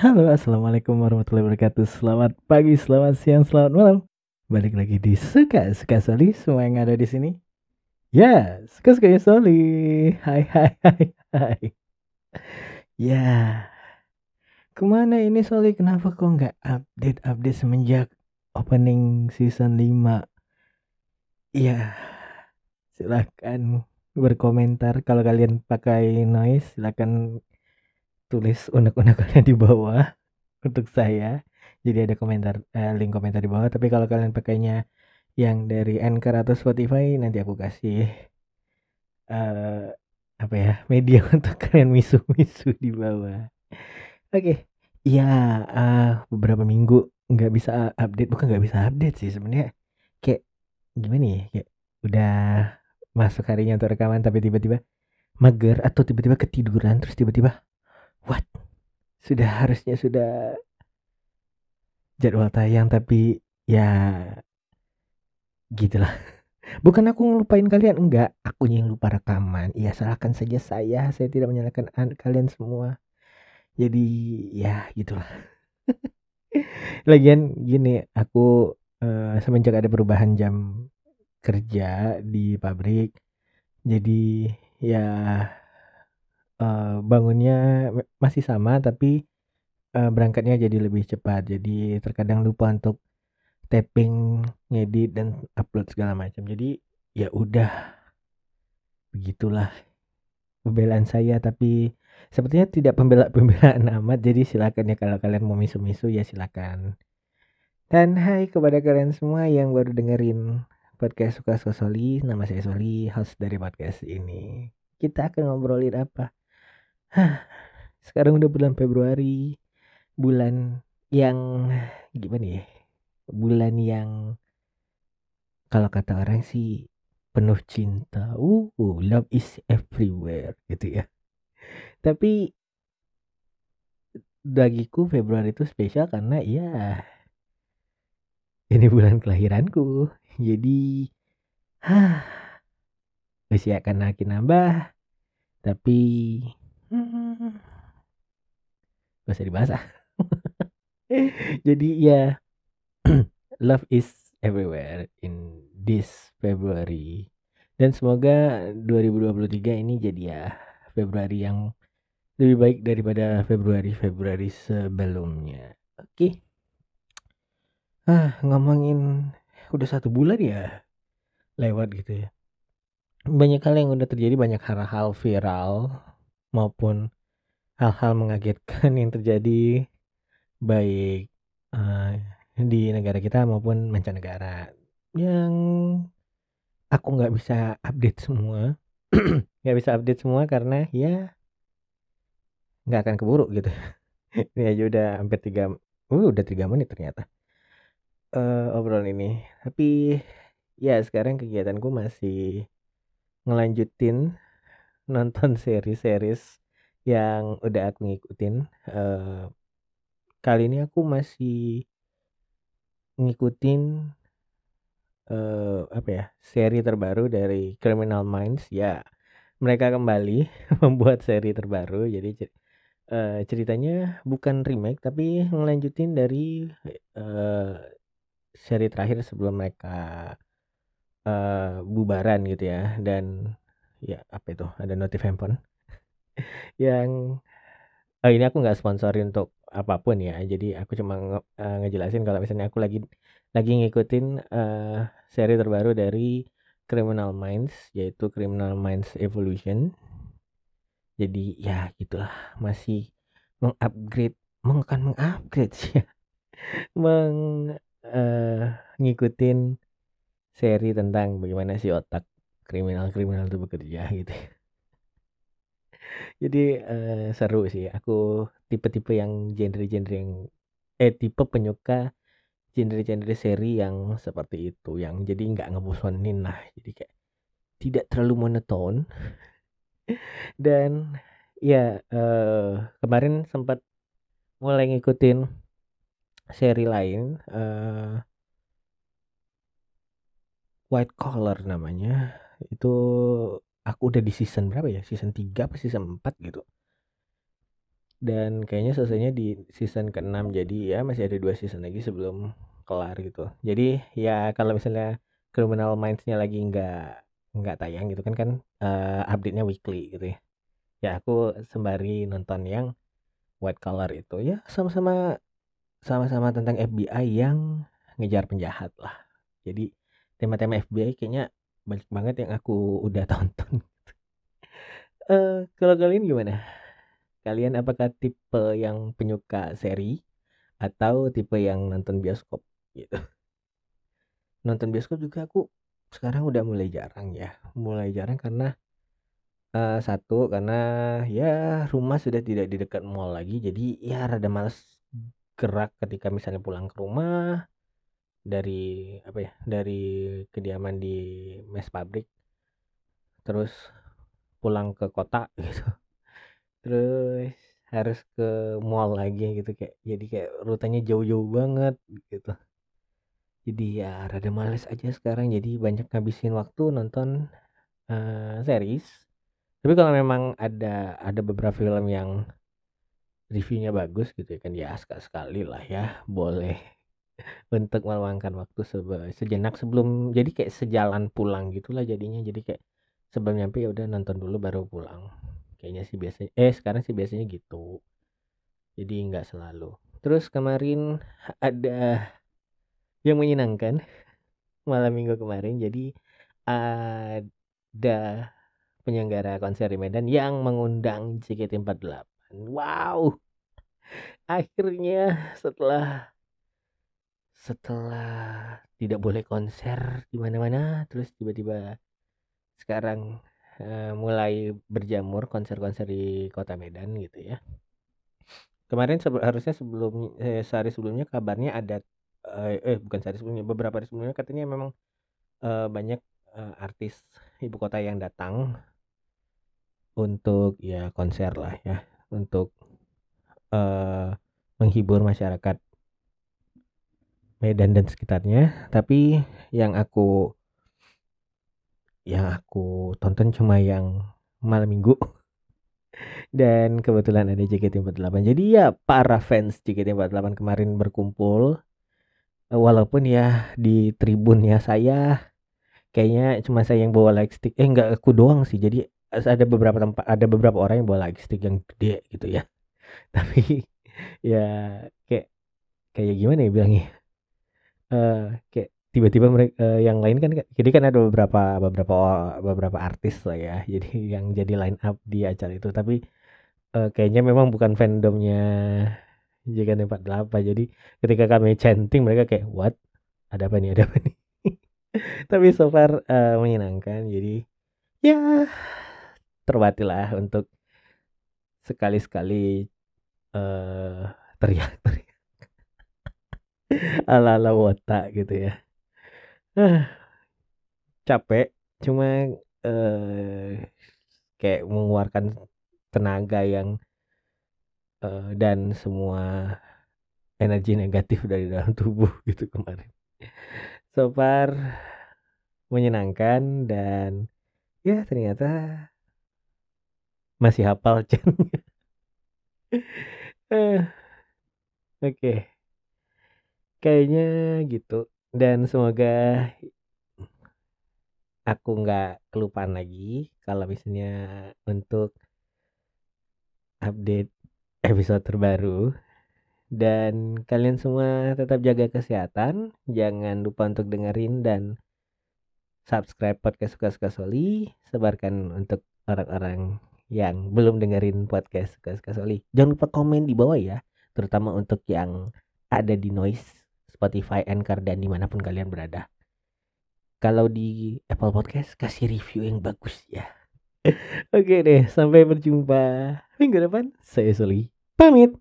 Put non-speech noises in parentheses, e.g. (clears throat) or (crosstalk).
Halo, assalamualaikum warahmatullahi wabarakatuh. Selamat pagi, selamat siang, selamat malam. Balik lagi di suka suka Soli semua yang ada di sini. Ya, suka suka ya Soli. Hai hai hai hai. Ya, ke mana ini Soli? Kenapa kok nggak update update semenjak opening season 5? Ya, silakan berkomentar kalau kalian pakai noise silakan tulis unek-unek kalian di bawah (laughs) untuk saya. Jadi ada komentar eh, link komentar di bawah. Tapi kalau kalian pakainya yang dari Anchor atau Spotify nanti aku kasih uh, apa ya media (laughs) untuk kalian misu-misu di bawah. Oke. Okay. ya uh, beberapa minggu nggak bisa update. Bukan nggak bisa update sih sebenarnya. Kayak gimana ya? Kayak udah masuk harinya untuk rekaman tapi tiba-tiba mager atau tiba-tiba ketiduran terus tiba-tiba what? Sudah harusnya sudah jadwal tayang tapi ya gitulah. (laughs) Bukan aku ngelupain kalian enggak. Aku yang lupa rekaman. Ya salahkan saja saya. Saya tidak menyalahkan kalian semua. Jadi ya gitulah. (laughs) Lagian gini aku uh, semenjak ada perubahan jam kerja di pabrik jadi ya uh, bangunnya masih sama tapi uh, berangkatnya jadi lebih cepat. Jadi terkadang lupa untuk tapping, ngedit dan upload segala macam. Jadi ya udah begitulah pembelaan saya tapi sepertinya tidak pembela-pembelaan (laughs) amat jadi silakan ya kalau kalian mau misu-misu ya silakan. Dan hai kepada kalian semua yang baru dengerin podcast suka Soli. Nama saya Soli, host dari podcast ini. Kita akan ngobrolin apa? Sekarang udah bulan Februari, bulan yang gimana ya? Bulan yang kalau kata orang sih penuh cinta. Uh, love is everywhere gitu ya. Tapi bagiku Februari itu spesial karena ya ini bulan kelahiranku. Jadi hah usia akan makin nambah tapi. Gak usah dibahas ah. (laughs) Jadi ya (clears throat) love is everywhere in this February. Dan semoga 2023 ini jadi ya Februari yang lebih baik daripada Februari-Februari sebelumnya. Oke. Okay. Ah, ngomongin udah satu bulan ya lewat gitu ya. Banyak hal yang udah terjadi, banyak hal-hal viral maupun hal-hal mengagetkan yang terjadi. Baik uh, di negara kita maupun mancanegara yang aku nggak bisa update semua. (clears throat) Nggak bisa update semua karena ya nggak akan keburu gitu. (laughs) Ini aja udah hampir tiga uh, udah tiga menit ternyata uh, obrolan ini. Tapi ya sekarang kegiatanku masih ngelanjutin nonton series-series yang udah aku ngikutin. Uh, kali ini aku masih ngikutin uh, apa ya seri terbaru dari Criminal Minds. Ya mereka kembali (laughs) membuat seri terbaru. Jadi uh, ceritanya bukan remake tapi ngelanjutin dari uh, seri terakhir sebelum mereka uh, bubaran gitu ya. Dan ya apa itu ada notif handphone yang oh ini aku nggak sponsori untuk apa pun ya. Jadi aku cuma nge, uh, ngejelasin kalau misalnya aku lagi lagi ngikutin uh, seri terbaru dari Criminal Minds yaitu Criminal Minds Evolution. Jadi ya gitulah masih mengupgrade akan mengupgrade sih ya (laughs) meng uh, ngikutin seri tentang bagaimana si otak kriminal-kriminal itu bekerja gitu jadi uh, seru sih. Aku tipe-tipe yang genre-genre yang eh tipe penyuka genre-genre seri yang seperti itu yang jadi nggak ngebosonin lah. Jadi kayak tidak terlalu monoton. (laughs) Dan ya uh, kemarin sempat mulai ngikutin seri lain uh, White Collar namanya. Itu aku udah di season berapa ya? Season 3 apa season 4 gitu. dan kayaknya selesainya di season ke-6 jadi ya masih ada dua season lagi sebelum kelar gitu jadi ya kalau misalnya Criminal Minds-nya lagi nggak nggak tayang gitu kan kan uh, update-nya weekly gitu ya ya aku sembari nonton yang White Collar itu ya sama-sama sama-sama tentang FBI yang ngejar penjahat lah jadi tema-tema FBI kayaknya banyak banget yang aku udah (laughs) tonton uh, kalau kalian gimana Kalian apakah tipe yang penyuka seri atau tipe yang nonton bioskop gitu? Nonton bioskop juga aku sekarang udah mulai jarang ya. Mulai jarang karena uh, satu karena ya rumah sudah tidak di dekat mall lagi jadi ya rada males gerak ketika misalnya pulang ke rumah dari apa ya dari kediaman di mes pabrik terus pulang ke kota (laughs) gitu. Terus harus ke mall lagi gitu kayak jadi kayak rutenya jauh-jauh banget gitu. Jadi ya rada males aja sekarang jadi banyak ngabisin waktu nonton uh, series. Tapi kalau memang ada ada beberapa film yang reviewnya bagus gitu ya kan ya sekali lah ya boleh untuk meluangkan waktu sejenak sebelum jadi kayak sejalan pulang gitulah jadinya. Jadi kayak sebelum nyampe ya udah nonton dulu baru pulang. Kayaknya sih biasanya eh sekarang sih biasanya gitu. Jadi nggak selalu. Terus kemarin (laughs) ada yang menyenangkan (laughs) malam minggu kemarin. Jadi ada penyelenggara konser di Medan yang mengundang JKT48 wow! Akhirnya setelah setelah tidak boleh konser di mana-mana terus tiba-tiba sekarang uh, mulai berjamur konser-konser di kota Medan gitu ya. Kemarin se harusnya sebelum eh, sehari sebelumnya kabarnya ada eh, eh bukan sehari sebelumnya beberapa hari sebelumnya katanya memang uh, banyak uh, artis ibu kota yang datang untuk ya konser lah ya untuk uh, menghibur masyarakat Medan dan sekitarnya. Tapi yang aku yang aku tonton cuma yang malam minggu. (laughs) Dan kebetulan ada JKT48 jadi ya para fans JKT48 kemarin berkumpul. Walaupun ya di tribunnya saya kayaknya cuma saya yang bawa light stick. Eh enggak aku doang sih. Jadi ada beberapa tempat ada beberapa orang yang bawa light stick yang gede gitu ya. (laughs) Tapi ya kayak kayak gimana ya bilangnya uh, kayak tiba-tiba mereka uh, yang lain kan jadi kan ada beberapa beberapa beberapa artis lah ya. (laughs) Jadi yang jadi line up di acara itu. Tapi uh, kayaknya memang bukan fandomnya JKT48 jadi ketika kami chanting mereka kayak what? Ada apa nih? Ada apa nih? (laughs) Tapi so far uh, menyenangkan. Jadi ya terbatih lah untuk sekali-sekali uh, teriak-teriak ala-ala wota gitu ya capek cuma uh, kayak mengeluarkan tenaga yang uh, dan semua energi negatif dari dalam tubuh (laughs) gitu kemarin. So far menyenangkan dan ya ternyata masih hafal (laughs) Chen. uh, Oke. Okay. Kayaknya gitu. Dan semoga aku nggak kelupaan lagi kalau misalnya untuk update episode terbaru. Dan kalian semua tetap jaga kesehatan jangan lupa untuk dengerin dan subscribe podcast suka-suka soli sebarkan untuk orang-orang yang belum dengerin podcast suka-suka soli. Jangan lupa komen di bawah ya terutama untuk yang ada di noise Spotify, Anchor, dan di mana pun kalian berada. Kalau di Apple Podcast, kasih review yang bagus ya. (laughs) Oke deh, sampai berjumpa minggu depan. Saya Soli, pamit.